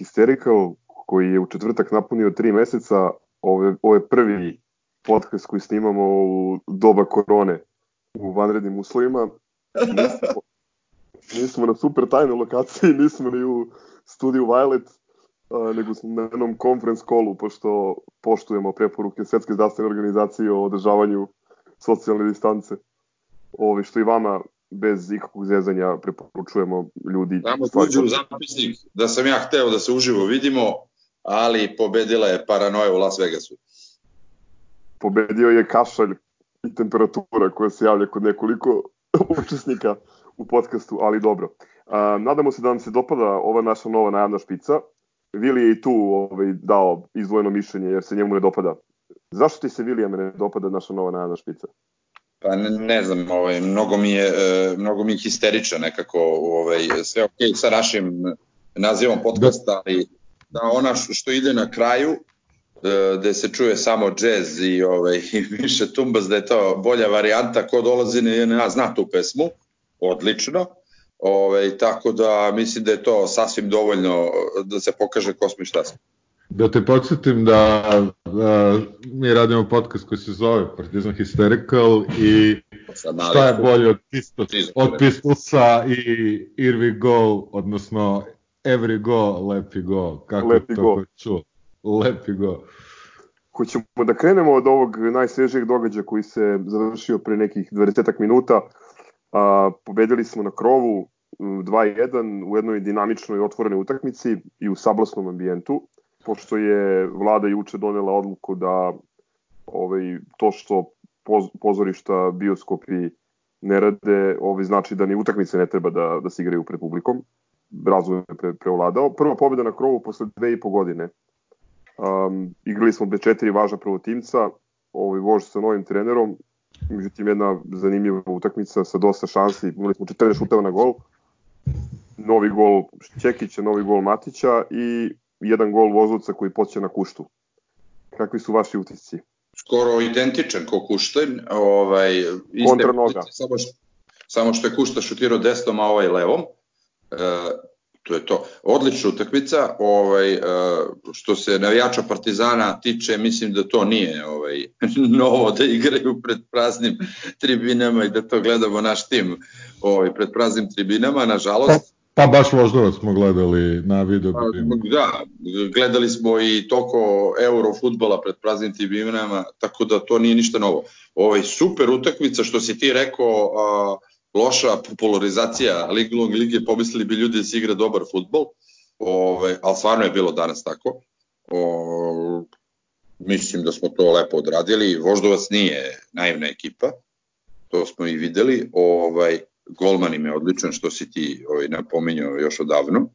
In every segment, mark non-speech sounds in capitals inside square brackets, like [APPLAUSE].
dobrodošli u 14. Hysterical koji je u četvrtak napunio tri meseca. Ovo je prvi podcast koji snimamo u doba korone u vanrednim uslovima. [LAUGHS] Nismo, nismo na super tajnoj lokaciji, nismo ni u studiju Violet, a, nego smo na jednom conference callu, pošto poštujemo preporuke Svetske zdravstvene organizacije o održavanju socijalne distance. Ovi, što i vama bez ikakvog zezanja preporučujemo ljudi. Tamo tuđu u zapisnik da sam ja hteo da se uživo vidimo, ali pobedila je paranoja u Las Vegasu. Pobedio je kašalj i temperatura koja se javlja kod nekoliko [LAUGHS] učesnika u podcastu, ali dobro. A, nadamo se da vam se dopada ova naša nova najavna špica. Vili je i tu ovaj, dao izdvojeno mišljenje jer se njemu ne dopada. Zašto ti se Vilijame ne dopada naša nova najavna špica? Pa ne, ne znam, ovaj, mnogo mi je e, mnogo mi je histerično nekako, ovaj sve okay sa našim nazivom podcasta, ali da ona što ide na kraju e, gde se čuje samo džez i ovaj [LAUGHS] i više tumbas da je to bolja varijanta ko dolazi na zna tu pesmu odlično ovaj tako da mislim da je to sasvim dovoljno da se pokaže ko smo i šta smo Da te podsjetim da, da mi radimo podcast koji se zove Partizan Hysterical i šta je bolje od, Pistos, od Pistolsa i Irvi Go, odnosno Every Go, Lepi Go, kako lepi to go. čuo? Lepi Go. Hoćemo da krenemo od ovog najsvežijeg događaja koji se završio pre nekih 20 minuta. A, pobedili smo na krovu 2-1 u jednoj dinamičnoj otvorenoj utakmici i u sablasnom ambijentu pošto je vlada juče donela odluku da ovaj, to što poz, pozorišta, bioskopi ne rade, ovaj, znači da ni utakmice ne treba da, da se igraju pred publikom. Razvoj je pre, preovladao. Prva pobjeda na krovu posle dve i po godine. Um, igrali smo bez četiri važna prvotimca, ovaj, vož sa novim trenerom, međutim jedna zanimljiva utakmica sa dosta šansi, imali smo 14 šuteva na gol, novi gol Čekića, novi gol Matića i jedan gol Vozovca koji poće na Kuštu. Kakvi su vaši utisci? Skoro identičan ko Kušten, ovaj, Kontra noga. Samo što, samo što je Kušta šutirao desnom, a ovaj levom. E, to je to. Odlična utakmica, ovaj, e, što se navijača Partizana tiče, mislim da to nije ovaj, [LAUGHS] novo da igraju pred praznim tribinama i da to gledamo naš tim ovaj, pred praznim tribinama, nažalost. Pa baš Voždovac smo gledali na video. Pa, da, gledali smo i toko eurofutbola pred praznim tribunama, tako da to nije ništa novo. Ovaj, super utakmica, što si ti rekao, a, loša popularizacija Liglong lige, pomislili bi ljudi da se igra dobar futbol, ovaj, ali stvarno je bilo danas tako. O, mislim da smo to lepo odradili. Voždovac nije naivna ekipa, to smo i videli. Ovaj, golman im je odličan što si ti ovaj, napominjao još odavno. Uh,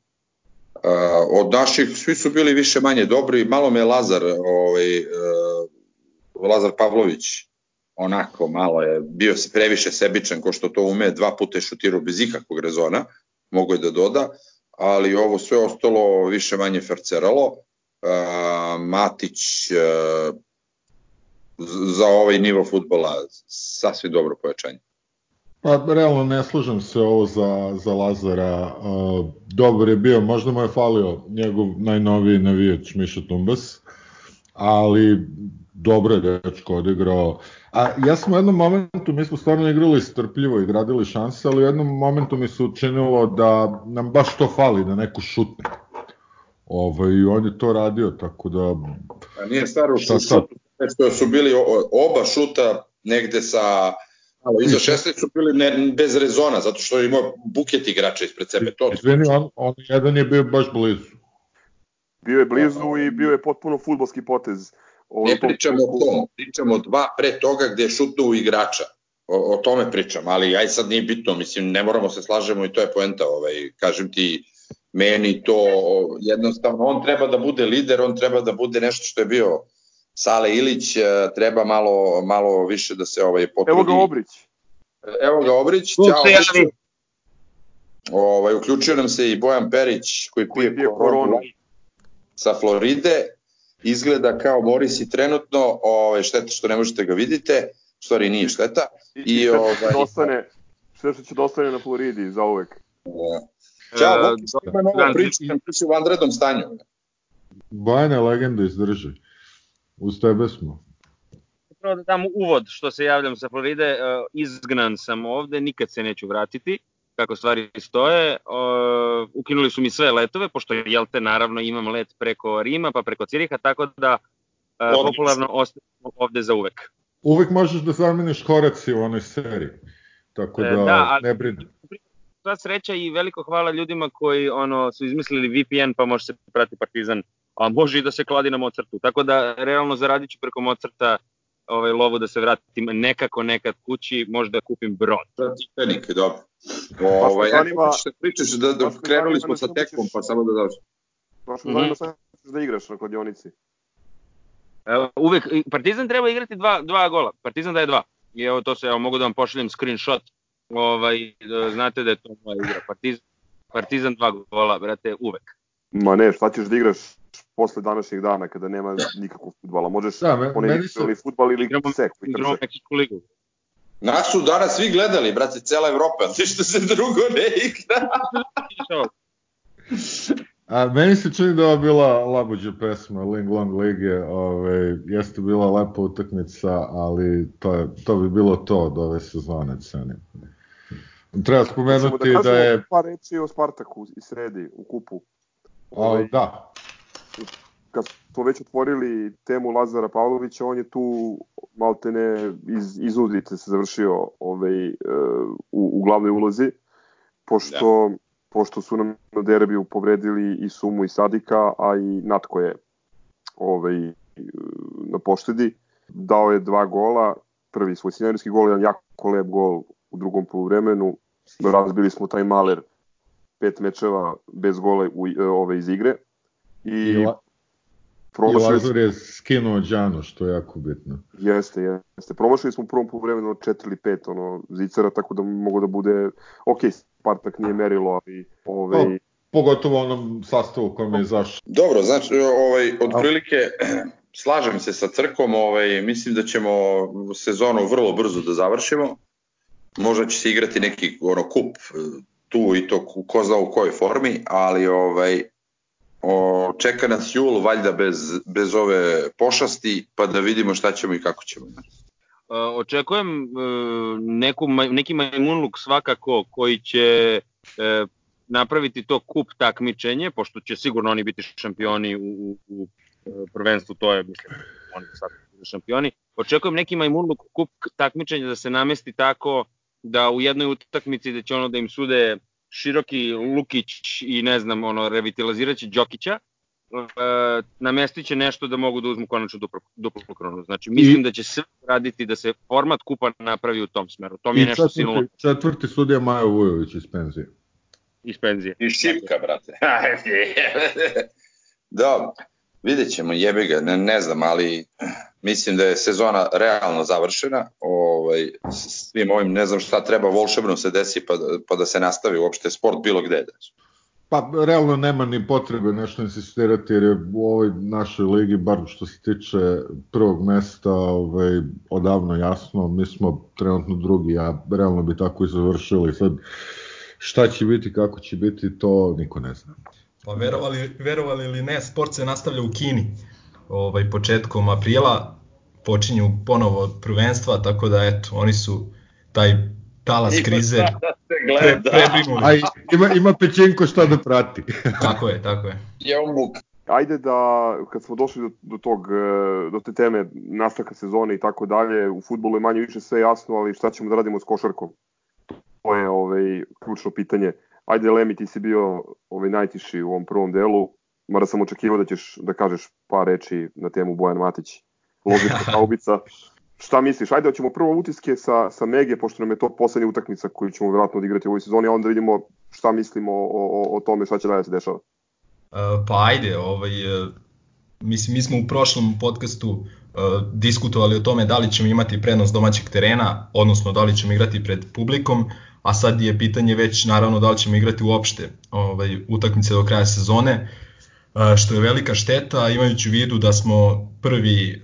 od naših svi su bili više manje dobri, malo me Lazar, ovaj, uh, Lazar Pavlović onako malo je bio se previše sebičan ko što to ume, dva puta je šutirao bez ikakvog rezona, mogo je da doda, ali ovo sve ostalo više manje ferceralo. Uh, Matić uh, za ovaj nivo futbola sasvim dobro pojačanje. Pa, realno ne služam se ovo za, za Lazara. Uh, dobar je bio, možda mu je falio njegov najnoviji navijač Miša Tumbas, ali dobro je dečko odigrao. A ja sam u jednom momentu, mi smo stvarno igrali strpljivo i gradili šanse, ali u jednom momentu mi se učinilo da nam baš to fali, da neko šutne. Ovaj, I on je to radio, tako da... A nije staro što su bili oba šuta negde sa Ali iza 16 su bili ne, bez rezona, zato što je imao buket igrača ispred sebe. To Izvini, on, on jedan je bio baš blizu. Bio je blizu i bio je potpuno futbolski potez. O, ne pričamo o tom, pričamo dva pre toga gde je šutnuo u igrača. O, o tome pričam, ali aj sad nije bitno, mislim, ne moramo se slažemo i to je poenta, ovaj, kažem ti, meni to jednostavno, on treba da bude lider, on treba da bude nešto što je bio Sale Ilić e, treba malo, malo više da se ovaj potrudi. Evo ga Obrić. Evo ga Obrić, ćao. Obrić. Ovaj, uključio nam se i Bojan Perić koji, koji pije, pije koronu sa Floride. Izgleda kao Boris i trenutno, ovaj, šteta što ne možete ga vidite, stvari nije šteta. I, i, i ovaj, dostane, sve što će dostane na Floridi za uvek. Da. Ćao, Boki, ima novo priča, priča u vanrednom stanju. Bajna legenda izdrži. Uz tebe smo. Prvo da dam uvod što se javljam sa Floride, e, izgnan sam ovde, nikad se neću vratiti kako stvari stoje. Uh, ukinuli su mi sve letove, pošto jel te naravno imam let preko Rima pa preko Ciriha, tako da uh, popularno ostavimo ovde za uvek. Uvek možeš da zameniš Horaci u onoj seriji, tako da, da ali, ne brini. Sva sreća i veliko hvala ljudima koji ono su izmislili VPN pa može se prati Partizan, a može i da se kladi na Mozartu. Tako da realno zaradit ću preko Mozarta ovaj, lovu da se vratim nekako nekad kući, možda kupim brod. Titanik, dobro. Ovaj, ja što pričaš da, da krenuli smo sa tekom, pa samo da daš. Baš me zanima sad da igraš na kladionici. Uvek, Partizan treba igrati dva, dva gola. Partizan daje dva. I evo to se, evo, mogu da vam pošaljem screenshot. Ovaj, da znate da je to moja igra. Partizan, Partizan dva gola, brate, uvek. Ma ne, šta ćeš da igraš posle današnjeg dana kada nema nikakvog futbala. Možeš da, me, meni se... ili futbal ili igramo, seku. Igramo Meksičku ligu. Nas su danas svi gledali, brate, cela Evropa, [LAUGHS] što se drugo ne igra. A meni se čini da je bila labuđa pesma Ling Long Lige, ove, ovaj, jeste bila lepa utakmica, ali to, je, to bi bilo to od ove sezone, cenim. Treba spomenuti da, da je... Par reći o Spartaku i sredi u kupu. A, ovaj, da. Kad smo već otvorili temu Lazara Pavlovića, on je tu maltene iz, iz Udrice se završio ovaj, uh, u, u glavnoj ulozi, pošto, da. pošto su nam na derbiju povredili i Sumu i Sadika, a i Natko je ovaj, na poštedi. Dao je dva gola, prvi svoj scenarski gol, jedan jako lep gol u drugom poluvremenu. Razbili smo taj maler pet mečeva bez gola u, ove iz igre. I, I, promašili i Lazar je skinuo Đano, što je jako bitno. Jeste, jeste. Promašili smo u prvom poluvremenu 4 ili 5 ono, zicara, tako da mogu da bude, ok, Spartak nije merilo, ali... Ovaj... No, pogotovo onom sastavu kojem je zašao. Dobro, znači, ovaj, otprilike, [CLEARS THROAT] slažem se sa crkom, ovaj, mislim da ćemo sezonu vrlo brzo da završimo. Možda će se igrati neki ono, kup tu i to ko zna u kojoj formi, ali ovaj, o, čeka nas jul valjda bez, bez ove pošasti, pa da vidimo šta ćemo i kako ćemo. Uh, očekujem uh, neku, neki majmunluk svakako koji će uh, napraviti to kup takmičenje, pošto će sigurno oni biti šampioni u, u, u prvenstvu, to je, mislim, oni sad šampioni. Očekujem neki majmunluk kup takmičenja da se namesti tako da u jednoj utakmici da će ono da im sude Široki Lukić i ne znam, ono, revitaliziraće Đokića, e, namestit će nešto da mogu da uzmu konačno duplo, duplo kronu. Znači, mislim I, da će sve raditi da se format kupa napravi u tom smeru. To mi je nešto četvrti, silno. Četvrti sudija Majo Vujović iz penzije. Iz penzije. Iz Šipka, brate. [LAUGHS] da, vidjet ćemo, jebi ga, ne, ne znam, ali mislim da je sezona realno završena, ovaj, svim ovim ne znam šta treba volšebno se desi pa, pa da se nastavi uopšte sport bilo gde. Da. Pa realno nema ni potrebe nešto insistirati jer je u ovoj našoj ligi, bar što se tiče prvog mesta, ovaj, odavno jasno, mi smo trenutno drugi, a realno bi tako i završili. Sad, šta će biti, kako će biti, to niko ne zna. Pa verovali, verovali ili ne, sport se nastavlja u Kini ovaj, početkom aprila počinju ponovo prvenstva, tako da eto, oni su taj talas krize da pre, prebrinuli. Aj, ima, ima Pečenko šta da prati. [LAUGHS] tako je, tako je. Jeumuk. Ajde da, kad smo došli do, do, tog, e, do te teme nastavka sezone i tako dalje, u futbolu je manje više sve jasno, ali šta ćemo da radimo s košarkom? To je ovaj, ključno pitanje. Ajde, Lemi, ti si bio ovaj, najtiši u ovom prvom delu, mada sam očekivao da ćeš da kažeš par reči na temu Bojan Matić, logička kaubica. [LAUGHS] Šta misliš? Ajde, hoćemo prvo utiske sa, sa Mege, pošto nam je to poslednja utakmica koju ćemo vjerojatno odigrati u ovoj sezoni, a onda vidimo šta mislimo o, o, o tome šta će dalje se dešava. Uh, pa ajde, ovaj, uh, mislim, mi smo u prošlom podcastu uh, diskutovali o tome da li ćemo imati prednost domaćeg terena, odnosno da li ćemo igrati pred publikom, a sad je pitanje već naravno da li ćemo igrati uopšte ovaj, utakmice do kraja sezone. Uh, što je velika šteta, imajući u vidu da smo prvi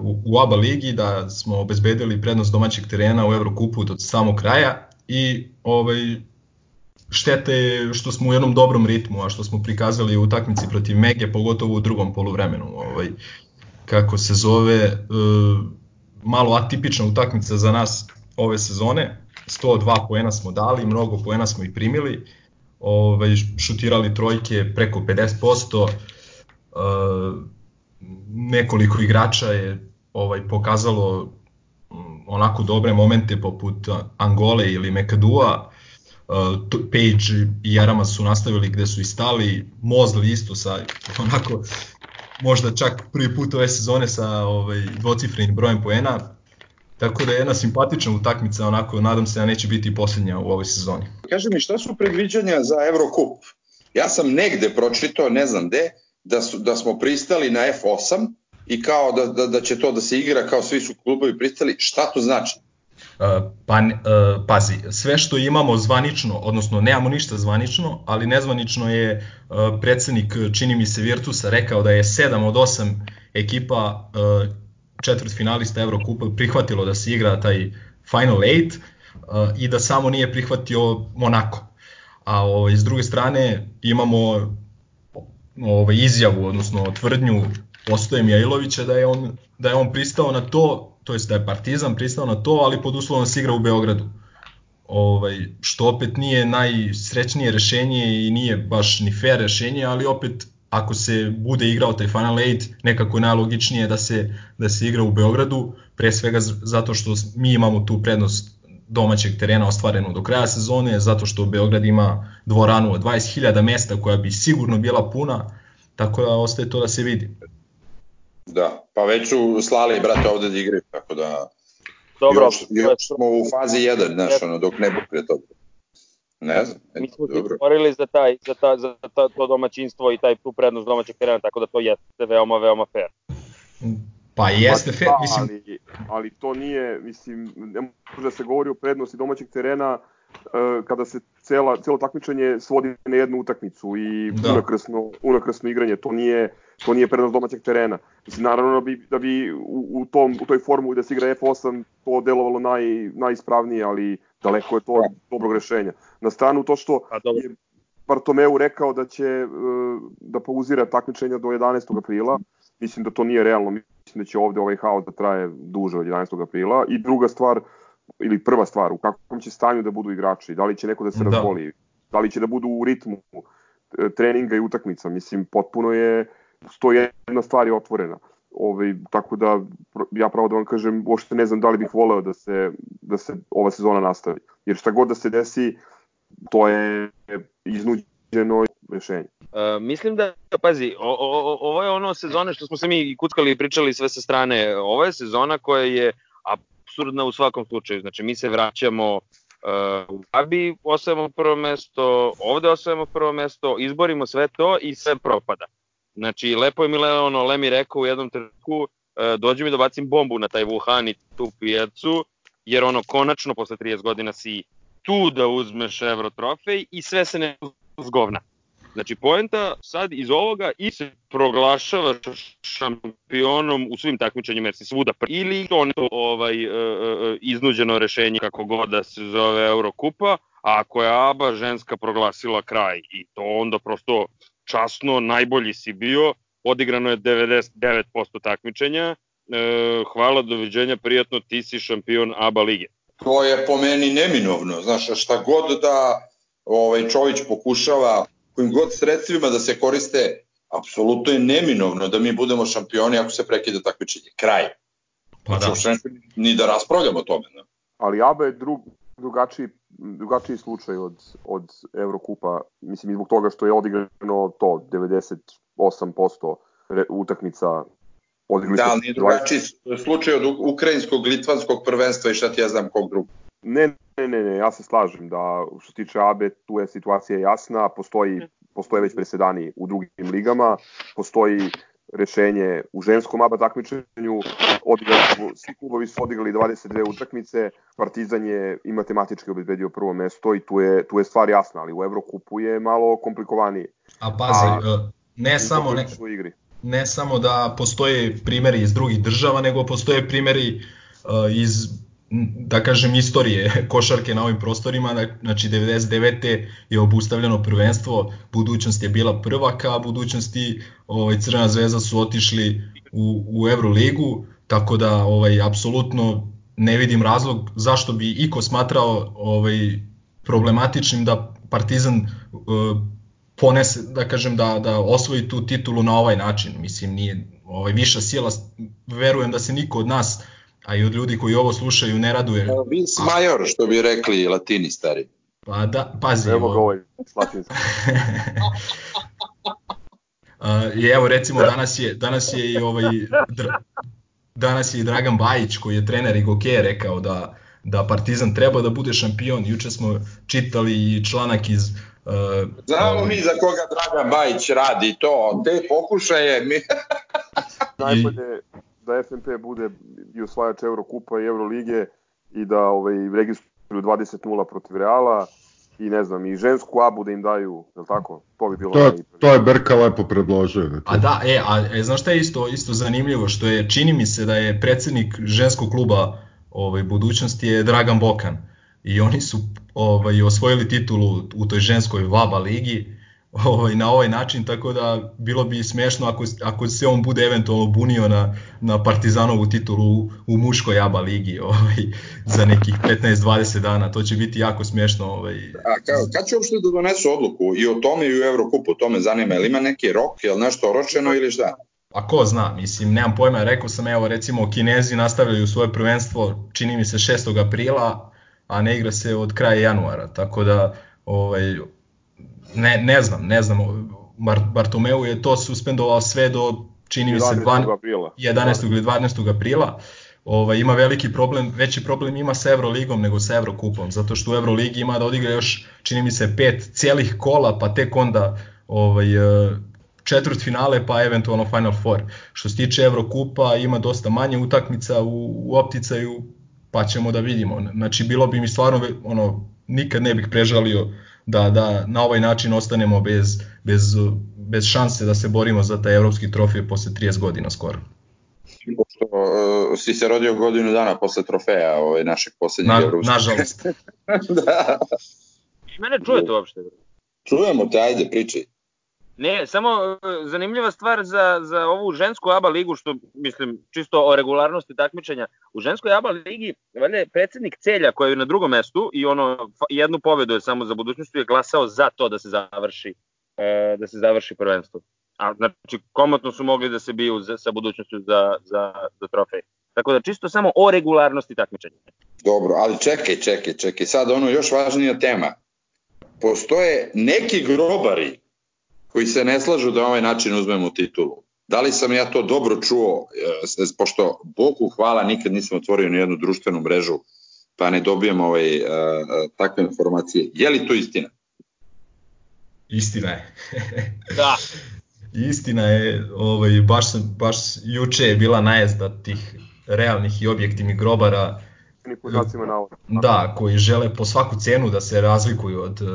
u, u ABA ligi, da smo obezbedili prednost domaćeg terena u Evrokupu do samog kraja i ovaj, štete je što smo u jednom dobrom ritmu, a što smo prikazali u utakmici protiv Mege, pogotovo u drugom poluvremenu. Ovaj, kako se zove, e, malo atipična utakmica za nas ove sezone. 102 poena smo dali, mnogo poena smo i primili. Ovaj, šutirali trojke preko 50%. E, nekoliko igrača je ovaj pokazalo onako dobre momente poput Angole ili Mekadua, uh, Page i Jarama su nastavili gde su i stali, Mozli isto sa onako možda čak prvi put ove sezone sa ovaj, dvocifrenim brojem poena, tako da je jedna simpatična utakmica, onako nadam se da neće biti posljednja u ovoj sezoni. Kaži mi šta su predviđanja za Eurocup? Ja sam negde pročitao, ne znam gde, da, su, da smo pristali na F8, i kao da, da, da će to da se igra kao svi su klubovi pristali, šta to znači? Uh, pa, uh, pazi, sve što imamo zvanično, odnosno nemamo ništa zvanično, ali nezvanično je uh, predsednik, čini mi se Virtusa, rekao da je 7 od 8 ekipa uh, četvrt finalista Evrokupa prihvatilo da se igra taj Final 8 uh, i da samo nije prihvatio Monako. A ovaj, s druge strane imamo ovaj, izjavu, odnosno tvrdnju postoje Mijailovića da je on da je on pristao na to, to jest da je Partizan pristao na to, ali pod uslovom da se igra u Beogradu. Ovaj što opet nije najsrećnije rešenje i nije baš ni fair rešenje, ali opet ako se bude igrao taj Final 8, nekako je najlogičnije da se da se igra u Beogradu, pre svega zato što mi imamo tu prednost domaćeg terena ostvarenu do kraja sezone, zato što Beograd ima dvoranu od 20.000 mesta koja bi sigurno bila puna, tako da ostaje to da se vidi. Da, pa već su slali, brate, ovde da igraju, tako da... Dobro, još, još smo u fazi 1, znaš, ono, dok ne bude toga. Ne znam, eto, Mi smo dobro. se za, taj, za, ta, za ta, to domaćinstvo i taj tu prednost domaćeg terena, tako da to jeste veoma, veoma fair. Pa jeste fair, pa, mislim... Ali, ali to nije, mislim, ne može da se govori o prednosti domaćeg terena uh, kada se cela, celo takmičenje svodi na jednu utakmicu i da. unakrsno, unakrsno igranje, to nije to nije prednost domaćeg terena. Mislim, naravno da bi, da bi u, u, tom, u toj formuli da se igra F8 to delovalo naj, najispravnije, ali daleko je to dobrog rešenja. Na stranu to što A, je Bartomeu rekao da će e, da pauzira takmičenja do 11. aprila, mislim da to nije realno, mislim da će ovde ovaj haos da traje duže od 11. aprila i druga stvar, ili prva stvar, u kakvom će stanju da budu igrači, da li će neko da se da. razboli, da li će da budu u ritmu e, treninga i utakmica, mislim, potpuno je sto jedna stvar je otvorena. Ovaj, tako da, ja pravo da vam kažem, uopšte ne znam da li bih voleo da se, da se ova sezona nastavi. Jer šta god da se desi, to je iznuđeno rešenje. Uh, mislim da, pazi, o, o, ovo je ono sezone što smo se mi kuckali i pričali sve sa strane. Ovo je sezona koja je absurdna u svakom slučaju. Znači, mi se vraćamo uh, u Abi, osvajamo prvo mesto, ovde osvajamo prvo mesto, izborimo sve to i sve propada. Znači, lepo je Milano Lemi rekao u jednom trenutku, e, dođi mi da bacim bombu na taj Wuhan i tu pijacu, jer ono, konačno, posle 30 godina si tu da uzmeš Euro trofej i sve se ne zgovna. Znači, poenta sad iz ovoga i se proglašava šampionom u svim takmičenjima jer si svuda pr... ili to ne ovaj, e, e, iznuđeno rešenje kako god da se zove Eurokupa, a ako je ABA ženska proglasila kraj i to onda prosto časno, najbolji si bio, odigrano je 99% takmičenja, e, hvala, doviđenja, prijatno, ti si šampion ABA lige. To je po meni neminovno, znaš, šta god da ovaj, Čović pokušava, kojim god sredstvima da se koriste, apsolutno je neminovno da mi budemo šampioni ako se prekida takmičenje. Kraj. Pa da. Znači, ni da raspravljamo o tome. Ne? Ali ABA je drug, drugačiji, drugačiji slučaj od, od Evrokupa, mislim i zbog toga što je odigrano to 98% utakmica odigrali Da, ali nije drugačiji slučaj od ukrajinskog, litvanskog prvenstva i šta ti ja znam kog drugog. Ne, ne, ne, ne, ja se slažem da što se tiče ABE tu je situacija jasna, postoji, postoje već presedani u drugim ligama, postoji rešenje u ženskom ABA takmičenju, odigrali su, svi klubovi su odigrali 22 utakmice, Partizan je i matematički obezbedio prvo mesto i tu je, tu je stvar jasna, ali u Evrokupu je malo komplikovanije. A pazi, A, ne samo ne, igri. ne samo da postoje primeri iz drugih država, nego postoje primeri uh, iz da kažem istorije [LAUGHS] košarke na ovim prostorima, znači 99. je obustavljeno prvenstvo, budućnost je bila prvaka, budućnosti ovaj, Crvena zvezda su otišli u, u Euroligu, tako da ovaj apsolutno ne vidim razlog zašto bi iko smatrao ovaj problematičnim da Partizan uh, ponese, da kažem, da, da osvoji tu titulu na ovaj način. Mislim, nije ovaj, viša sila, verujem da se niko od nas, a i od ljudi koji ovo slušaju, ne raduje. Vis major, što bi rekli latini stari. Pa da, pazi. Evo ga ovaj latinski. [LAUGHS] I evo recimo danas je, danas je i ovaj dr, danas je i Dragan Bajić koji je trener i Goke rekao da, da Partizan treba da bude šampion. Juče smo čitali i članak iz Uh, Znamo ovaj... mi za koga Dragan Bajić radi to, te pokušaje [LAUGHS] mi... Najbolje da FNP bude i osvajač Eurokupa i Eurolige i da ovaj, registruju 20-0 protiv Reala i ne znam, i žensku abu da im daju, je li tako? To bi bilo... To, to je Berka lepo predložio. Da a da, e, a e, znaš šta je isto, isto zanimljivo, što je, čini mi se da je predsednik ženskog kluba ovaj, budućnosti je Dragan Bokan i oni su ovaj, osvojili titulu u toj ženskoj VABA ligi ovaj, na ovaj način, tako da bilo bi smešno ako, ako se on bude eventualno bunio na, na Partizanovu titulu u, u muškoj ABA ligi ovaj, za nekih 15-20 dana, to će biti jako smešno. Ovaj. A ka, kad će uopšte da donesu odluku i o tome i u Evrokupu, to me zanima, ili ima neki rok, je li nešto oročeno ili šta? A ko zna, mislim, nemam pojma, rekao sam, evo recimo Kinezi nastavljaju svoje prvenstvo, čini mi se 6. aprila, a ne igra se od kraja januara, tako da ovaj, ne, ne znam, ne znam, Bartomeu je to suspendovao sve do čini mi se 12, aprila. 11. ili 12. aprila. Ovaj, ima veliki problem, veći problem ima sa Euroligom nego sa Eurokupom, zato što u Euroligi ima da odigra još, čini mi se, pet celih kola, pa tek onda ovaj, e, četvrt finale, pa eventualno Final Four. Što se tiče Evrokupa, ima dosta manje utakmica u, u opticaju, pa ćemo da vidimo. Znači, bilo bi mi stvarno, ono, nikad ne bih prežalio da, da na ovaj način ostanemo bez, bez, bez šanse da se borimo za taj evropski trofej posle 30 godina skoro. Pošto uh, si se rodio godinu dana posle trofeja ovaj, našeg poslednjeg Na, evropskog. Nažalost. [LAUGHS] da. I mene čujete uopšte? Čujemo te, ajde, pričaj. Ne, samo e, zanimljiva stvar za, za ovu žensku ABA ligu, što mislim čisto o regularnosti takmičenja. U ženskoj ABA ligi, valjda predsednik Celja koji je na drugom mestu i ono jednu pobedu je samo za budućnost je glasao za to da se završi e, da se završi prvenstvo. A znači komotno su mogli da se biju za, sa budućnošću za, za, za trofej. Tako da čisto samo o regularnosti takmičenja. Dobro, ali čekaj, čekaj, čekaj. Sad ono još važnija tema. Postoje neki grobari koji se ne slažu da na ovaj način uzmemo titulu. Da li sam ja to dobro čuo, e, pošto Bogu hvala nikad nisam otvorio ni jednu društvenu mrežu, pa ne dobijem ovaj, uh, takve informacije. Je li to istina? Istina je. [LAUGHS] da. Istina je, ovaj, baš, baš juče je bila najezda tih realnih i objektivnih grobara Da, koji žele po svaku cenu da se razlikuju od uh,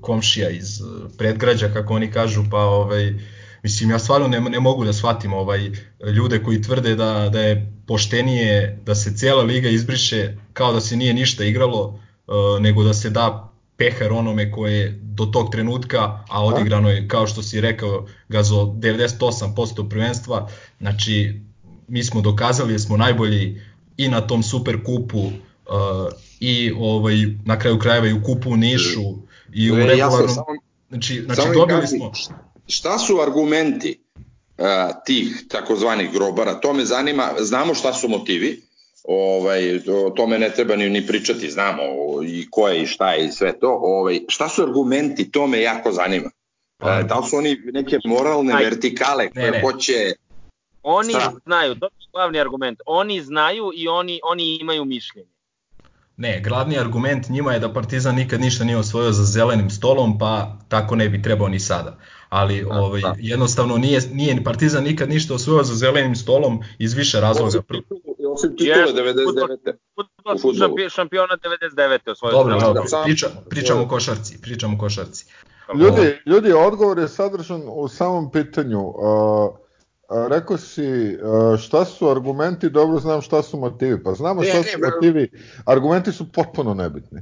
komšija iz uh, predgrađa, kako oni kažu, pa ovaj, mislim ja stvarno ne, ne mogu da shvatim ovaj ljude koji tvrde da, da je poštenije da se cijela liga izbriše kao da se nije ništa igralo, uh, nego da se da pehar onome koje je do tog trenutka, a odigrano je, kao što si rekao, gazo 98% prvenstva, znači mi smo dokazali da smo najbolji i na tom super kupu uh, i ovaj na kraju krajeva i u kupu u Nišu i u e, regularnom samo, znači znači dobili smo šta su argumenti uh, tih takozvanih grobara to me zanima znamo šta su motivi ovaj o tome ne treba ni ni pričati znamo i ko je i šta je i sve to ovaj šta su argumenti to me jako zanima pa, da li su oni neke moralne Aj, vertikale koje ne, ne. hoće Oni Šta? znaju, to je glavni argument. Oni znaju i oni, oni imaju mišljenje. Ne, glavni argument njima je da Partizan nikad ništa nije osvojio za zelenim stolom, pa tako ne bi trebao ni sada. Ali da, ovaj, da. jednostavno nije, nije Partizan nikad ništa osvojio za zelenim stolom iz više razloga. Osim titula 99. Futbol šampiona 99. osvojio. Dobro, dobro, priča, pričamo o košarci, pričamo o košarci. Ljudi, ljudi, odgovor je sadržan u samom pitanju. Uh, a, rekao si a, šta su argumenti, dobro znam šta su motivi. Pa znamo Ne, šta ne, su bro. motivi, argumenti su potpuno nebitni.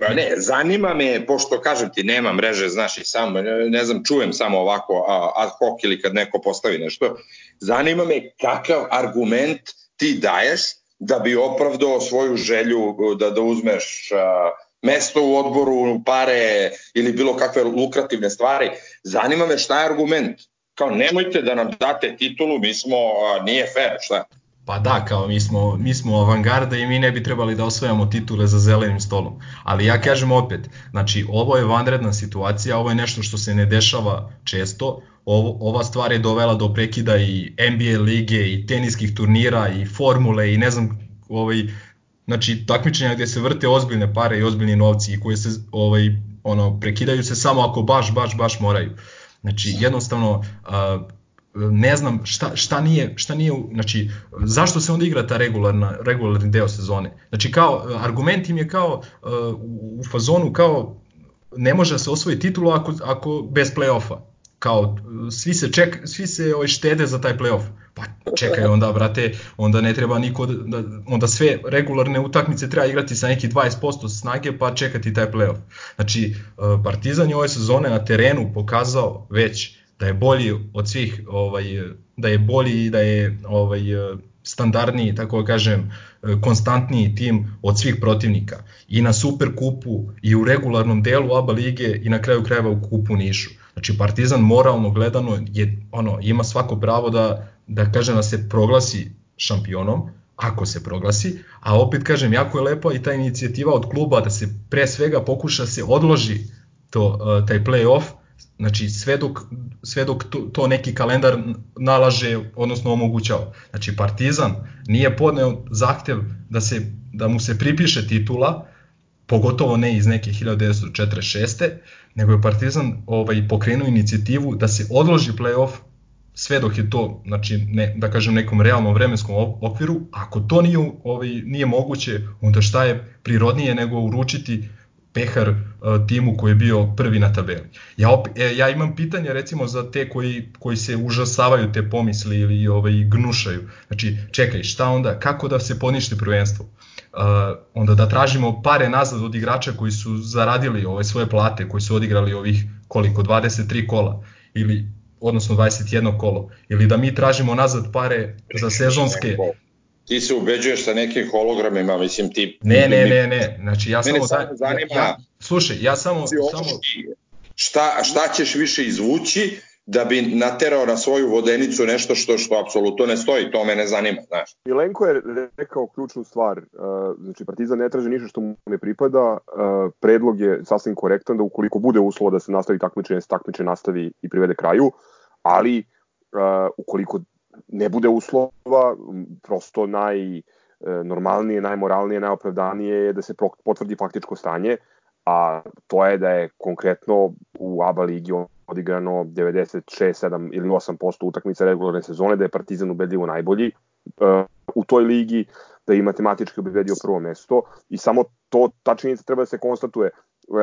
Pa ne, zanima me, pošto kažem ti, nema mreže, znaš i sam, ne, ne znam, čujem samo ovako a, ad hoc ili kad neko postavi nešto, zanima me kakav argument ti daješ da bi opravdao svoju želju da, da uzmeš a, mesto u odboru, pare ili bilo kakve lukrativne stvari. Zanima me šta je argument. Kao nemojte da nam date titulu, mi smo, a, nije fair, šta? Pa da, kao mi smo, mi smo avangarda i mi ne bi trebali da osvajamo titule za zelenim stolom. Ali ja kažem opet, znači ovo je vanredna situacija, ovo je nešto što se ne dešava često, ovo, ova stvar je dovela do prekida i NBA lige i teniskih turnira i formule i ne znam, ovaj, znači takmičenja gde se vrte ozbiljne pare i ozbiljni novci i koje se ovaj, ono, prekidaju se samo ako baš, baš, baš moraju. Znači jednostavno, a, ne znam šta, šta nije, šta nije, znači zašto se onda igra ta regularna, regularni deo sezone. Znači kao, argument im je kao u fazonu kao ne može da se osvoji titulu ako, ako bez play-offa. Kao svi se ček, svi se ovaj štede za taj play-off. Pa čekaj onda brate, onda ne treba niko da, da onda sve regularne utakmice treba igrati sa neki 20% snage pa čekati taj play-off. Znači Partizan je ove sezone na terenu pokazao već da je bolji od svih ovaj da je bolji i da je ovaj standardniji tako da kažem konstantniji tim od svih protivnika i na super kupu i u regularnom delu ABA lige i na kraju krajeva u kupu Nišu. Znači Partizan moralno gledano je ono ima svako pravo da da kaže da se proglasi šampionom, ako se proglasi, a opet kažem jako je lepa i ta inicijativa od kluba da se pre svega pokuša se odloži to taj play-off Znači sve dok, sve dok to, to neki kalendar nalaže, odnosno omogućava. Znači Partizan nije podneo zahtev da, se, da mu se pripiše titula, pogotovo ne iz neke 1946. nego je Partizan ovaj, pokrenuo inicijativu da se odloži playoff sve dok je to, znači, ne, da kažem, nekom realnom vremenskom okviru, ako to nije, ovaj, nije moguće, onda šta je prirodnije nego uručiti pehar uh, timu koji je bio prvi na tabeli. Ja, op, e, ja imam pitanje recimo za te koji, koji se užasavaju te pomisli ili ovaj, gnušaju. Znači, čekaj, šta onda, kako da se poništi prvenstvo? Uh, onda da tražimo pare nazad od igrača koji su zaradili ove svoje plate, koji su odigrali ovih koliko, 23 kola ili odnosno 21 kolo, ili da mi tražimo nazad pare za sezonske ti se ubeđuješ sa nekim hologramima, mislim ti... Ne, ne, ne, ne, znači ja samo... samo zanima... Ja, slušaj, ja samo... samo... Šta, šta ćeš više izvući da bi naterao na svoju vodenicu nešto što što apsolutno ne stoji, to me ne zanima, znaš. Milenko je rekao ključnu stvar, znači Partizan ne traži ništa što mu ne pripada, predlog je sasvim korektan da ukoliko bude uslova da se nastavi takmičenje, se takmičenje nastavi i privede kraju, ali ukoliko ne bude uslova, prosto naj normalnije, najmoralnije, najopravdanije je da se potvrdi faktičko stanje, a to je da je konkretno u ABA ligi odigrano 96, 7 ili 8% utakmica regularne sezone, da je Partizan ubedljivo najbolji uh, u toj ligi, da je matematički obedio prvo mesto i samo to, ta činjenica treba da se konstatuje. Uh,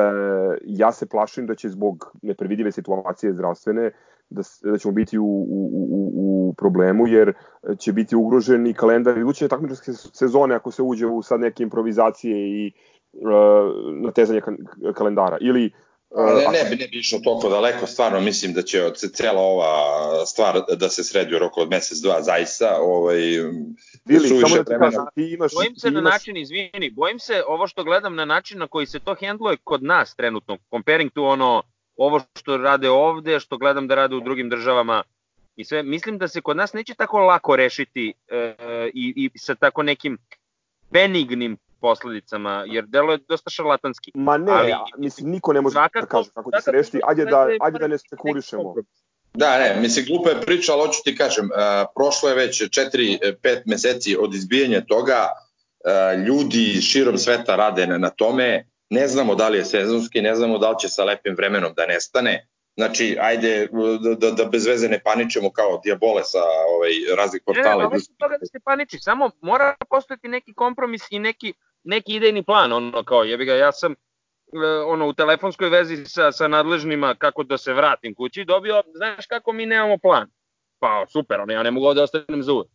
ja se plašim da će zbog neprevidive situacije zdravstvene da, da ćemo biti u, u, u, u problemu jer će biti ugrožen i kalendar iduće takmičarske sezone ako se uđe u sad neke improvizacije i uh, natezanje kalendara ili Ne, ne, ne bi išlo toliko daleko, stvarno mislim da će od cela ova stvar da se sredi u roku od mesec, dva, zaista. Ovaj, Bili, samo da ti kažem, ti imaš... Bojim se ti na imaš... način, izvini, bojim se ovo što gledam na način na koji se to hendluje kod nas trenutno, comparing to ono, ovo što rade ovde, što gledam da rade u drugim državama i sve, mislim da se kod nas neće tako lako rešiti e, i, i sa tako nekim benignim posledicama, jer delo je dosta šarlatanski. Ma ne, ali, mislim, niko ne može svakako, da kaže kako će se rešiti, ajde da, ajde da ne spekulišemo. Da, ne, mislim, glupa je priča, ali hoću ti kažem, uh, prošlo je već 4-5 meseci od izbijanja toga, uh, ljudi širom sveta rade na, na tome, ne znamo da li je sezonski, ne znamo da li će sa lepim vremenom da nestane, Znači, ajde da, da, da bez veze ne paničemo kao diabole sa ovaj, raznih portala. Ne, ne, toga da se paniči, samo mora postojati neki kompromis i neki, neki idejni plan, ono kao jebi ga, ja sam ono u telefonskoj vezi sa, sa nadležnima kako da se vratim kući dobio, znaš kako mi nemamo plan. Pa super, ali ja ne mogu ovde ostanem za uvek.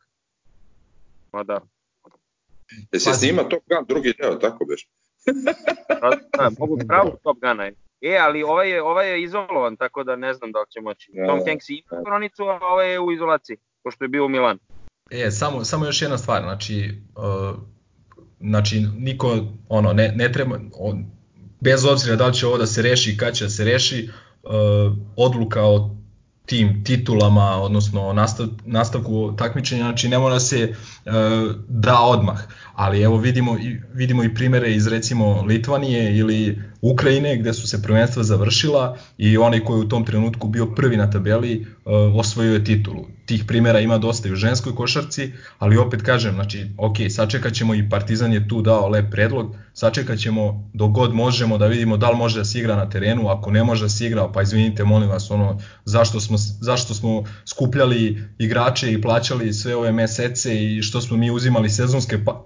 Ma da. Je se snima Top Gun drugi deo, tako beš? Da, da, mogu pravo Top Guna. E, ali ovaj je, ovaj je izolovan, tako da ne znam da li će moći. Da, Tom da. Hanks ima koronicu, a ovaj je u izolaciji, pošto je bio u Milanu. E, samo, samo još jedna stvar, znači, uh, znači niko, ono, ne, ne treba, on, bez obzira da li će ovo da se reši i kad će da se reši, uh, odluka o tim titulama, odnosno nastav, nastavku takmičenja, znači ne mora se uh, da odmah, ali evo vidimo i, vidimo i primere iz recimo Litvanije ili Ukrajine gde su se prvenstva završila i onaj koji je u tom trenutku bio prvi na tabeli uh, osvojio je titulu. Tih primera ima dosta i u ženskoj košarci, ali opet kažem, znači, ok, sačekat ćemo i Partizan je tu dao lep predlog, sačekat ćemo dok god možemo da vidimo da li može da se igra na terenu, ako ne može da se igra, pa izvinite, molim vas, ono, zašto smo, zašto smo skupljali igrače i plaćali sve ove mesece i što smo mi uzimali sezonske pa,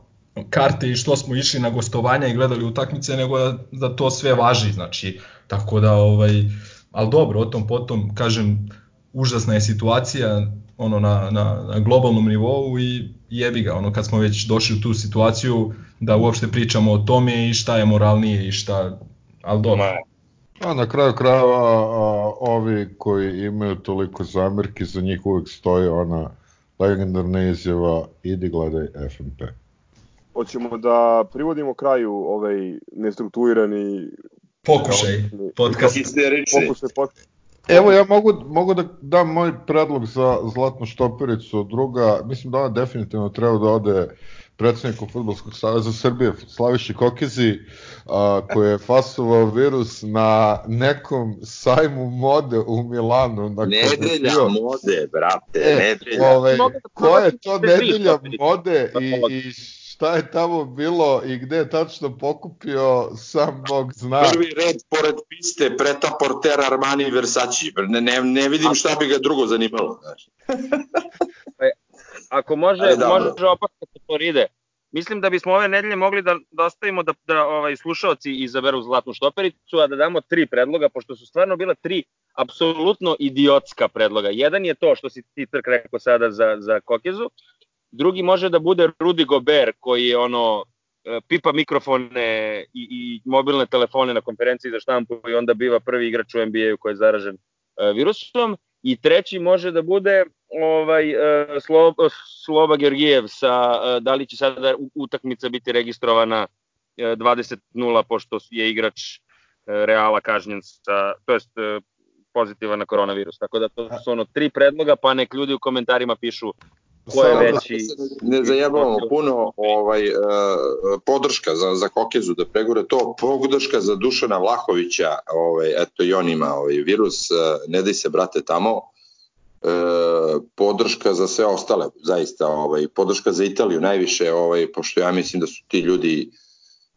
karte i što smo išli na gostovanja i gledali utakmice, nego da, da to sve važi, znači, tako da, ovaj, ali dobro, o tom potom, kažem, užasna je situacija ono na, na, na globalnom nivou i jebi ga, ono kad smo već došli u tu situaciju da uopšte pričamo o tome i šta je moralnije i šta, ali dobro. A na kraju krajeva a, ovi koji imaju toliko zamerki za njih uvek stoji ona legendarna izjava idi gledaj FNP. Hoćemo da privodimo kraju ovaj nestrukturirani Pokušaj podcast. Pokušaj podcast. Evo ja mogu, mogu da dam moj predlog za Zlatnu štopericu druga, mislim da ona definitivno treba da ode predsedniku Futbolskog saveza Srbije, Slaviši Kokezi, a, koji je fasovao virus na nekom sajmu mode u Milanu. Na kojem je Nedelja bio- mode, brate, E, nedelja. Ovaj, Mogu da koja je to nedelja mode i, i šta je tamo bilo i gde je tačno pokupio, sam Bog zna. Prvi red pored piste, preta porter Armani i Versace. Ne, ne, ne vidim šta bi ga drugo zanimalo. Znaš. Ako može, Ajde, dobro. može opaska sa Floride. Mislim da bismo ove nedelje mogli da, da ostavimo da, da ovaj, slušalci izaberu zlatnu štopericu, a da damo tri predloga, pošto su stvarno bila tri apsolutno idiotska predloga. Jedan je to što si ti Trk rekao sada za, za Kokezu, drugi može da bude Rudy Gobert koji je ono e, pipa mikrofone i, i mobilne telefone na konferenciji za štampu i onda biva prvi igrač u NBA-u koji je zaražen e, virusom i treći može da bude ovaj e, Slo, Sloba Georgijev sa da li će sada utakmica biti registrovana e, 20-0 pošto je igrač Reala kažnjen sa to jest pozitivan na koronavirus. Tako da to su ono tri predloga, pa nek ljudi u komentarima pišu ko je Samo da- veći. Ne zajebavamo puno ovaj, uh, podrška za, za Kokezu da pregure to, podrška za Dušana Vlahovića, ovaj, eto i on ima ovaj virus, uh, ne daj se brate tamo, e, podrška za sve ostale, zaista, ovaj, podrška za Italiju najviše, ovaj, pošto ja mislim da su ti ljudi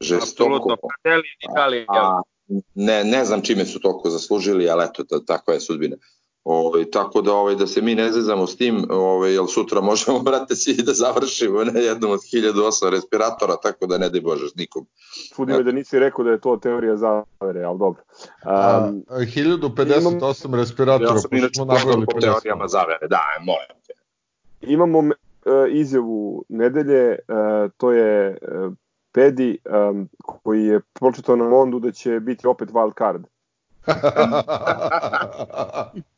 žestoko... Apsolutno, Fratelli Italija. A, ne, ne znam čime su toliko zaslužili, ali eto, ta, takva je sudbina. Ovaj, tako da ovaj da se mi ne zezamo s tim, ovaj jel sutra možemo [LAUGHS] brate svi da završimo na jednom od 1008 respiratora, tako da ne daj bože nikom. Čudi me da nisi rekao da je to teorija zavere, ali dobro. A, Um, 1058 respiratora, Ja sam inače smo poznat nabrali po 50. teorijama zavere, da, molim te. imamo uh, izjavu nedelje, uh, to je uh, Pedi um, koji je pročitao na Mondu da će biti opet wild card. [LAUGHS] [LAUGHS]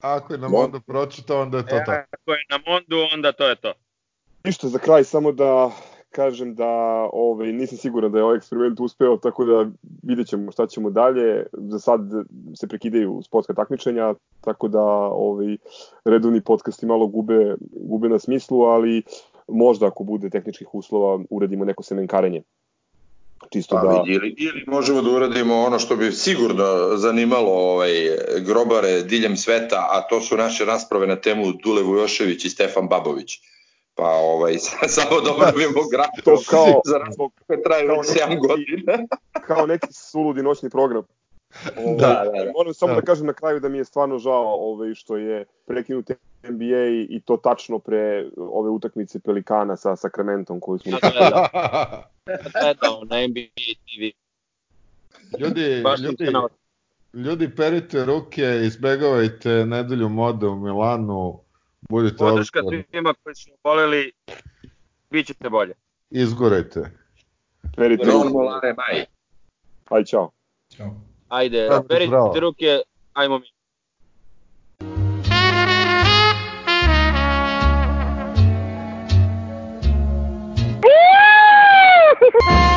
Ako je nam Mo- onda pročitao, onda je to tako. Ako je na Mondu, onda to je to. Ništa za kraj, samo da kažem da ovaj, nisam siguran da je ovaj eksperiment uspeo, tako da vidjet ćemo šta ćemo dalje. Za sad se prekidaju sportska takmičenja, tako da ovaj, redovni podcasti malo gube, gube na smislu, ali možda ako bude tehničkih uslova uradimo neko semenkarenje. Čisto Pa, da... vidi, ili, ili možemo da uradimo ono što bi sigurno zanimalo ovaj, grobare diljem sveta, a to su naše rasprave na temu Dule Vujošević i Stefan Babović. Pa ovaj, [LAUGHS] samo da obnovimo grafiku To kao, za rasprave koje traju kao već neki- 7 godina. [LAUGHS] kao neki suludi noćni program. Ovaj, Da, da, da. Moram samo Da. da kažem na kraju da mi je stvarno žao ovaj, što je prekinut NBA i to tačno pre ove utakmice Pelikana sa Sacramentom koju smo Gledao, [LAUGHS] gledao na NBA TV. ljudi, Baš ljudi, ljudi perite ruke, izbegavajte nedelju mode u Milanu, Budite Podrška odgovorni. svima koji su oboleli, bit ćete bolje. Izgorajte. Perite Non ruke. molare mai. Aj, čao. Ćao. Ajde, perite zdravo. ruke, ajmo mi. Bye.